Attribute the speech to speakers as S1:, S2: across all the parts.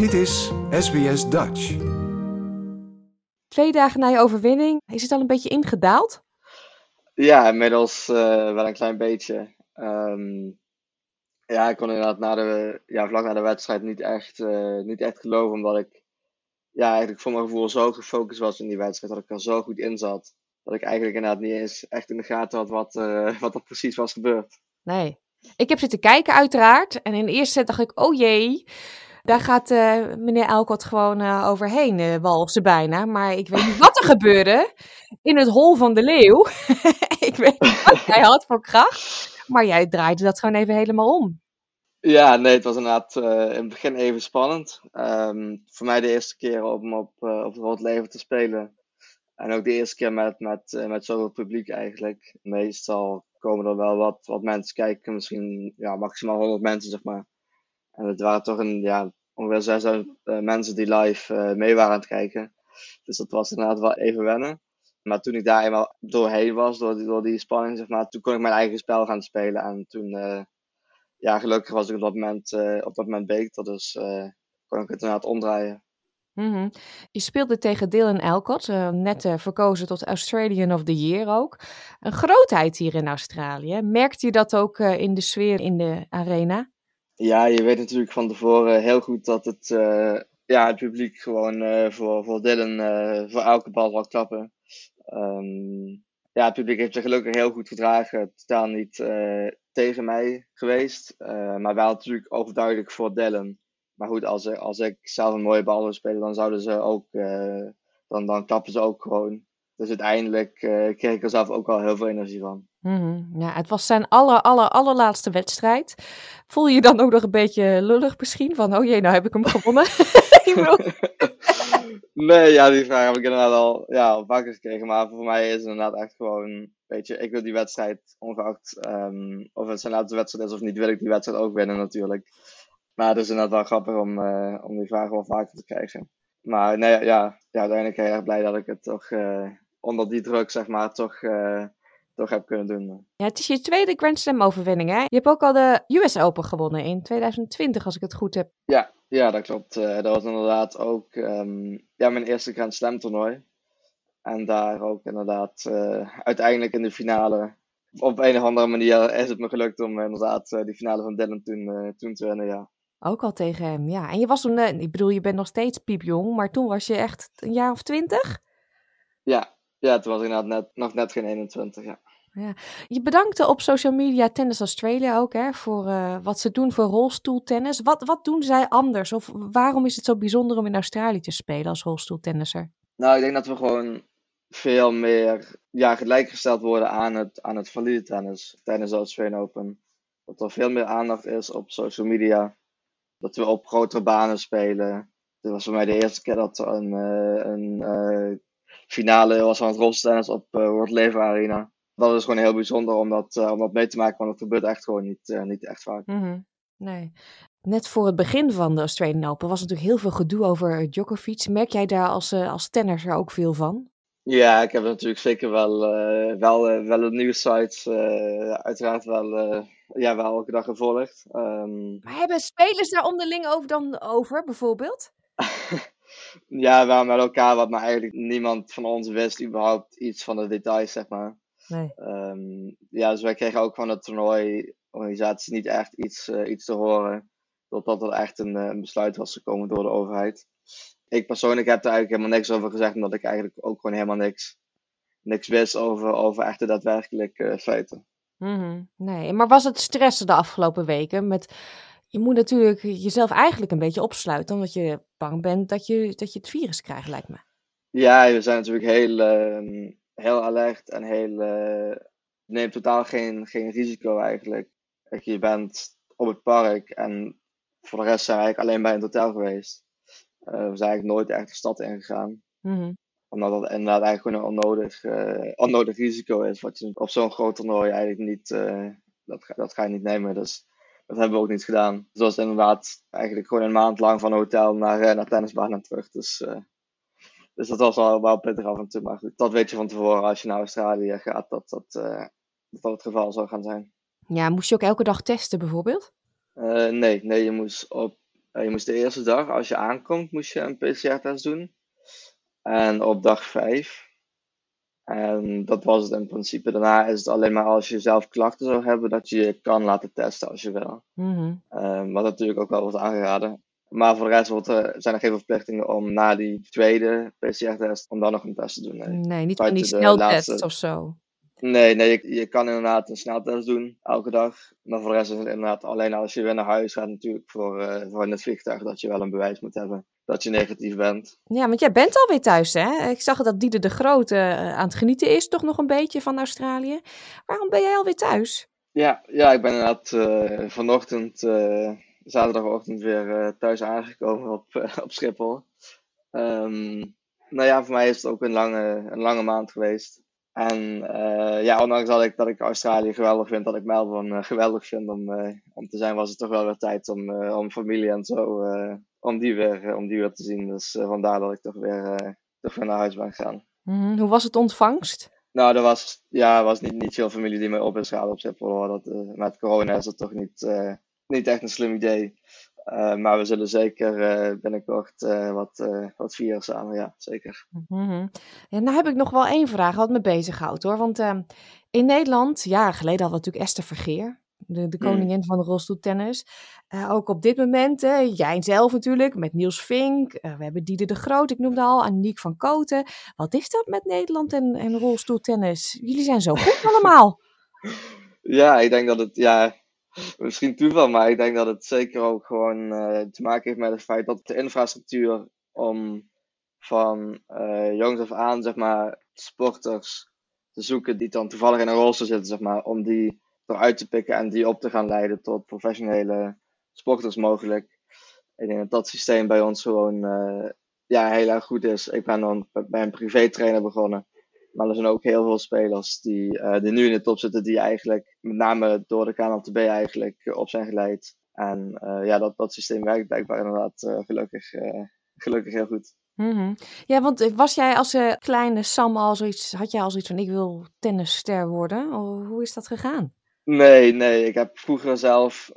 S1: Dit is SBS Dutch.
S2: Twee dagen na je overwinning, is het al een beetje ingedaald?
S3: Ja, inmiddels uh, wel een klein beetje. Um, ja, ik kon inderdaad na de, ja, vlak na de wedstrijd niet echt, uh, niet echt geloven, omdat ik ja, eigenlijk voor mijn gevoel zo gefocust was in die wedstrijd, dat ik er zo goed in zat, dat ik eigenlijk inderdaad niet eens echt in de gaten had wat, uh, wat er precies was gebeurd.
S2: Nee. Ik heb zitten kijken uiteraard en in de eerste set dacht ik, oh jee, daar gaat uh, meneer Elkot gewoon uh, overheen, uh, walsen bijna. Maar ik weet niet wat er gebeurde in het hol van de leeuw. ik weet niet wat hij had voor kracht. Maar jij draaide dat gewoon even helemaal om.
S3: Ja, nee, het was inderdaad in het begin even spannend. Um, voor mij de eerste keer om op, op het rood leven te spelen. En ook de eerste keer met, met, met zoveel publiek eigenlijk. Meestal komen er wel wat, wat mensen kijken, misschien ja, maximaal 100 mensen, zeg maar. En het waren toch een, ja, ongeveer 6000 uh, mensen die live uh, mee waren aan het kijken. Dus dat was inderdaad wel even wennen. Maar toen ik daar eenmaal doorheen was, door die, door die spanning, zeg maar, toen kon ik mijn eigen spel gaan spelen. En toen, uh, ja, gelukkig was ik op dat moment, op dat moment beter. Dus kon ik het inderdaad omdraaien.
S2: -hmm. Je speelde tegen Dylan Elcott, net verkozen tot Australian of the Year ook. Een grootheid hier in Australië. Merkte je dat ook in de sfeer in de arena?
S3: Ja, je weet natuurlijk van tevoren heel goed dat het, uh, ja, het publiek gewoon uh, voor, voor Dylan uh, voor elke bal zal klappen. Um, ja, het publiek heeft zich gelukkig heel goed gedragen. Totaal niet tegen mij geweest. maar wel natuurlijk overduidelijk voor Dylan. Maar goed, als, als ik zelf een mooie bal zou spelen, dan zouden ze ook, dan, dan klappen ze ook gewoon. Dus uiteindelijk kreeg ik er zelf ook wel heel veel energie van.
S2: -hmm. Ja, het was zijn aller, aller, allerlaatste wedstrijd. Voel je je dan ook nog een beetje lullig misschien? Van, oh jee, nou heb ik hem gewonnen.
S3: nee, ja, die vraag heb ik inderdaad al, ja, vaker gekregen. Maar voor mij is het inderdaad echt gewoon, weet je, ik wil die wedstrijd, ongeacht um, of het zijn laatste wedstrijd is of niet, wil ik die wedstrijd ook winnen natuurlijk. Maar het is inderdaad wel grappig om, uh, om die vraag wel vaker te krijgen. Maar nee, ja, ja uiteindelijk heel erg blij dat ik het toch... Uh, onder die druk, zeg maar, toch, uh, toch heb kunnen doen.
S2: Ja, het is je tweede Grand Slam overwinning, hè? Je hebt ook al de US Open gewonnen in 2020, als ik het goed heb.
S3: Ja, ja dat klopt. Uh, dat was inderdaad ook um, ja, mijn eerste Grand Slam toernooi. En daar ook inderdaad uh, uiteindelijk in de finale, op een of andere manier is het me gelukt om inderdaad uh, die finale van Dylan toen, toen te winnen, ja.
S2: Ook al tegen hem, ja. En je was toen, ik bedoel, je bent nog steeds piepjong, maar toen was je echt een jaar of twintig?
S3: Ja, ja, toen was ik inderdaad net, nog net geen 21, ja.
S2: ja. Je bedankte op social media Tennis Australia ook hè, voor uh, wat ze doen voor rolstoeltennis. Wat, wat doen zij anders? Of waarom is het zo bijzonder om in Australië te spelen als rolstoeltennisser?
S3: Nou, ik denk dat we gewoon veel meer ja, gelijkgesteld worden aan het, aan het valide tennis tijdens de Australian Open. Dat er veel meer aandacht is op social media. Dat we op grotere banen spelen. Dit was voor mij de eerste keer dat er een, uh, een uh, finale was van het rolstennis op uh, World Lever Arena. Dat is gewoon heel bijzonder om dat, uh, om dat mee te maken, want het gebeurt echt gewoon niet, uh, niet echt vaak.
S2: Mm -hmm. Nee. Net voor het begin van de Australian Open was natuurlijk heel veel gedoe over Djokovic. Merk jij daar als, als tennisser ook veel van?
S3: Ja, ik heb natuurlijk zeker wel, wel, wel de nieuwsites uiteraard wel, ja, wel elke dag gevolgd. Um...
S2: Maar hebben spelers daar onderling over dan over, bijvoorbeeld?
S3: ja, wel met elkaar wat, maar eigenlijk niemand van ons wist überhaupt iets van de details, zeg maar.
S2: Nee.
S3: Um, ja, dus wij kregen ook van de toernooiorganisatie niet echt iets, uh, iets te horen. Totdat er echt een, een, besluit was gekomen door de overheid. Ik persoonlijk heb er eigenlijk helemaal niks over gezegd, omdat ik eigenlijk ook gewoon helemaal niks, niks wist over, over echt de daadwerkelijke uh, feiten.
S2: Mm -hmm. Nee, maar was het stressen de afgelopen weken met je moet natuurlijk jezelf eigenlijk een beetje opsluiten, omdat je bang bent dat je, dat je het virus krijgt, lijkt me.
S3: Ja, we zijn natuurlijk heel, uh, heel alert en heel. Uh, neemt totaal geen, geen risico eigenlijk. Je bent op het park en voor de rest zijn we eigenlijk alleen bij een hotel geweest. Uh, we zijn eigenlijk nooit echt de stad ingegaan.
S2: Mm -hmm.
S3: Omdat dat inderdaad eigenlijk gewoon een onnodig, onnodig risico is. Wat je op zo'n groot toernooi eigenlijk niet. dat, dat ga je niet nemen. Dus dat hebben we ook niet gedaan. Dus was inderdaad eigenlijk gewoon een maand lang van hotel naar, uh, naar tennisbaan en terug. Dus, uh, dus dat was wel, wel pittig af en toe. Maar goed, dat weet je van tevoren als je naar Australië gaat, dat dat, uh, dat, dat het geval zou gaan zijn.
S2: Ja, moest je ook elke dag testen bijvoorbeeld?
S3: nee, nee, je moest op Eh, je moest de eerste dag, als je aankomt, moest je een PCR-test doen. En op dag 5. En dat was het in principe. Daarna is het alleen maar als je zelf klachten zou hebben, dat je je kan laten testen als je wil.
S2: Mhm.
S3: Ehm, wat natuurlijk ook wel wordt aangeraden. Maar voor de rest wordt er, zijn er geen verplichtingen om na die tweede PCR-test, om dan nog een test te doen. Nee,
S2: Nee, niet van die
S3: laatste-
S2: of zo.
S3: nee, nee je, je kan inderdaad een sneltest doen, elke dag. Maar voor de rest is het inderdaad alleen als je weer naar huis gaat natuurlijk voor, eh, voor in het vliegtuig, dat je wel een bewijs moet hebben dat je negatief bent.
S2: Ja, want jij bent alweer thuis, hè? Ik zag dat Diede de Grote eh, aan het genieten is, toch nog een beetje van Australië. Waarom ben jij alweer thuis?
S3: Ja, ja ik ben inderdaad eh, vanochtend, eh, zaterdagochtend, weer thuis aangekomen op, op Schiphol. Ehm, nou ja, voor mij is het ook een lange, een lange maand geweest. En eh, ja, ondanks dat ik, dat ik Australië geweldig vind, dat ik Melbourne eh, geweldig vind om, eh, om te zijn, was het toch wel weer tijd om, om familie en zo, om, die weer, om die weer te zien. Dus vandaar dat ik toch weer, toch weer naar huis ben gegaan.
S2: Mhm, Hoe was het ontvangst?
S3: Nou, er was, ja, was niet, niet veel familie die mij op is gehaald op Schiphol. Dat, met corona is dat toch niet, niet echt een slim idee. Eh, maar we zullen zeker eh, binnenkort eh, wat, wat vieren samen, ja, zeker.
S2: Mhm. Ja, nou heb ik nog wel één vraag wat me bezighoudt hoor. Want ehm, in Nederland, jaren geleden hadden we natuurlijk Esther Vergeer, de, de
S3: Mm.
S2: koningin van de rolstoeltennis. Ook op dit moment, jij zelf natuurlijk, met Niels Vink. we hebben Diede de Groot, ik noemde al, Aniek van Koten. Wat is dat met Nederland en, en rolstoeltennis? Jullie zijn zo goed allemaal.
S3: Ja, ik denk dat het, ja, misschien toeval, maar ik denk dat het zeker ook gewoon eh, te maken heeft met het feit dat de infrastructuur om van eh jongs af aan, zeg maar, sporters te zoeken die dan toevallig in een rolstoel zitten, zeg maar, om die eruit te pikken en die op te gaan leiden tot professionele sporters mogelijk. Ik denk dat dat systeem bij ons gewoon eh, ja, heel erg goed is. Ik ben dan bij een privé-trainer begonnen. Maar er zijn ook heel veel spelers die, eh, die nu in de top zitten, die eigenlijk met name door de KNLTB eigenlijk eh, op zijn geleid. En eh, ja, dat, dat systeem werkt blijkbaar inderdaad gelukkig, gelukkig heel goed.
S2: Mhm. Ja, want was jij als kleine Sam al zoiets, had jij al zoiets van ik wil tennisster worden? Hoe is dat gegaan?
S3: Nee, nee, ik heb vroeger zelf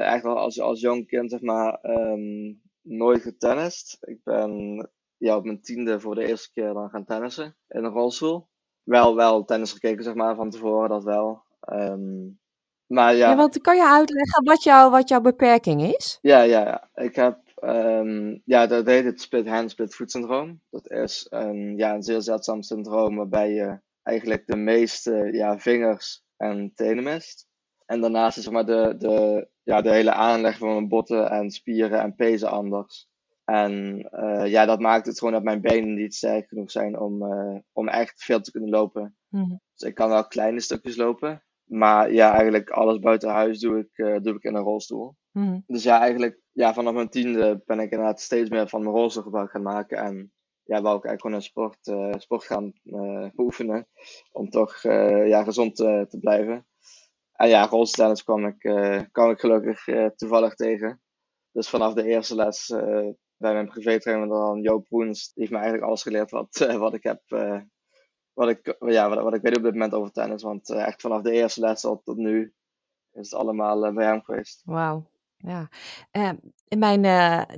S3: echt wel als, als jong kind zeg maar ehm, nooit getennist. Ik ben ja, op mijn tiende voor de eerste keer dan gaan tennissen in een rolstoel. Wel, wel tennis gekeken zeg maar van tevoren, dat wel. Ehm, maar
S2: Ja,
S3: ja,
S2: want kan je uitleggen wat, jou, wat jouw beperking is?
S3: Ja, ja, ja. Ik heb, ehm, ja, dat heet het split hand, split foot syndroom. Dat is een, ja, een zeer zeldzaam syndroom waarbij je eigenlijk de meeste ja, vingers en tenen mist. En daarnaast is zeg maar de, de, ja, de hele aanleg van mijn botten en spieren en pezen anders. En eh, ja, dat maakt het gewoon dat mijn benen niet sterk genoeg zijn om, eh, om echt veel te kunnen lopen.
S2: Mhm.
S3: Dus ik kan wel kleine stukjes lopen. Maar ja, eigenlijk alles buiten huis doe ik, eh, doe ik in een rolstoel.
S2: Mhm.
S3: Dus ja, eigenlijk ja, vanaf mijn tiende ben ik inderdaad steeds meer van mijn rolstoel gebruik gaan maken. En ja, wou ik eigenlijk gewoon een sport, sport gaan beoefenen. Om toch ja, gezond te, te blijven. En ja, rolstoeltennis kwam ik, kwam ik gelukkig toevallig tegen. Dus vanaf de eerste les bij mijn privétrainer dan Joop Roens, die heeft me eigenlijk alles geleerd wat, eh, wat ik heb. eh, wat ik, ja, wat, wat ik weet op dit moment over tennis. Want eh, echt vanaf de eerste les tot, tot nu is het allemaal bij hem geweest.
S2: Wauw. Ja. En mijn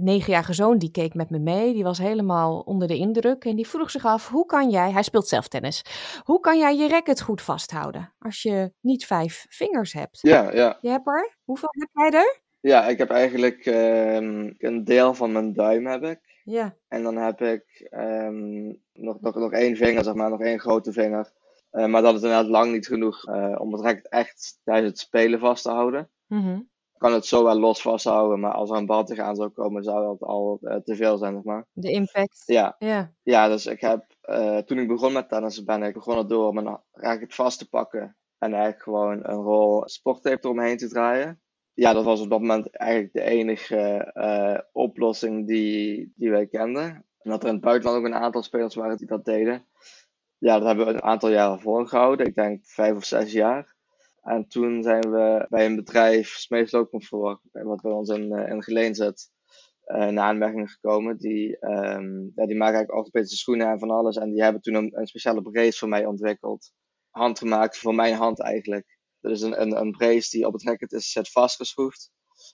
S2: negenjarige zoon die keek met me mee. Die was helemaal onder de indruk. En die vroeg zich af, hoe kan jij, hij speelt zelf tennis. Hoe kan jij je racket goed vasthouden als je niet vijf vingers hebt?
S3: Ja, ja.
S2: Je hebt er? Hoeveel heb jij er?
S3: Ja, ik heb eigenlijk ehm, een deel van mijn duim heb ik.
S2: Ja.
S3: En dan heb ik ehm, nog, nog, nog één vinger, zeg maar, nog één grote vinger. Eh, maar dat is inderdaad lang niet genoeg eh, om het racket echt tijdens het spelen vast te houden.
S2: Mhm.
S3: Ik kan het zo wel los vasthouden, maar als er een bal tegenaan zou komen, zou dat al eh, te veel zijn, zeg maar.
S2: De impact.
S3: Ja,
S2: Ja.
S3: ja dus ik heb, toen ik begon met tennis, ben ik begonnen door mijn racket vast te pakken. En eigenlijk gewoon een rol sporttape eromheen te draaien. Ja, dat was op dat moment eigenlijk de enige eh, oplossing die, die wij kenden. En dat er in het buitenland ook een aantal spelers waren die dat deden. Ja, dat hebben we een aantal jaren volgehouden. Ik denk vijf of zes jaar. En toen zijn we bij een bedrijf, Smees Loopcomfort, wat bij ons in, eh, in Geleen zit, eh in aanmerking gekomen. Die, ehm, ja, die maken eigenlijk orthopedische schoenen en van alles. En die hebben toen een, een speciale brace voor mij ontwikkeld. Handgemaakt voor mijn hand eigenlijk. Dat is een, een, een brace die op het racket is zet vastgeschroefd.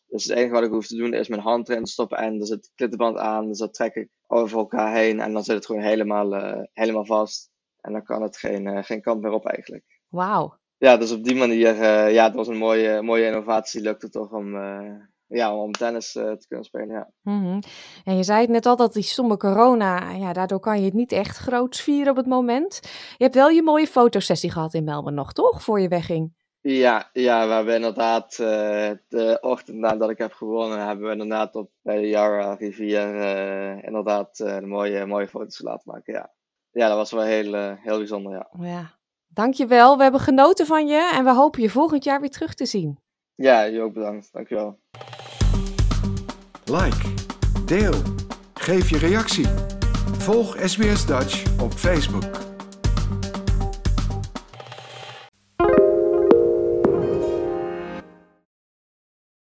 S3: Dus het enige wat ik hoef te doen is mijn hand erin stoppen en er zit klittenband aan. Dus dat trek ik over elkaar heen en dan zit het gewoon helemaal, uh, helemaal vast. En dan kan het geen, uh, geen kant meer op eigenlijk.
S2: Wauw.
S3: Ja, dus op die manier, uh, ja, het was een mooie, mooie innovatie. Lukte toch om, ja, om tennis te kunnen spelen, ja.
S2: Mm -hmm. En je zei het net al, dat die stomme corona, ja, daardoor kan je het niet echt groots vieren op het moment. Je hebt wel je mooie fotosessie gehad in Melbourne nog, toch? Voor je wegging.
S3: Ja, ja, we hebben inderdaad uh, de ochtend nadat ik heb gewonnen, hebben we inderdaad op bij de Yarra rivier uh, inderdaad uh, mooie, mooie foto's laten maken. Ja. ja, dat was wel heel, heel bijzonder. Ja.
S2: ja, dankjewel. We hebben genoten van je en we hopen je volgend jaar weer terug te zien.
S3: Ja, je ook bedankt. Dankjewel.
S1: Like, deel, geef je reactie. Volg SBS Dutch op Facebook.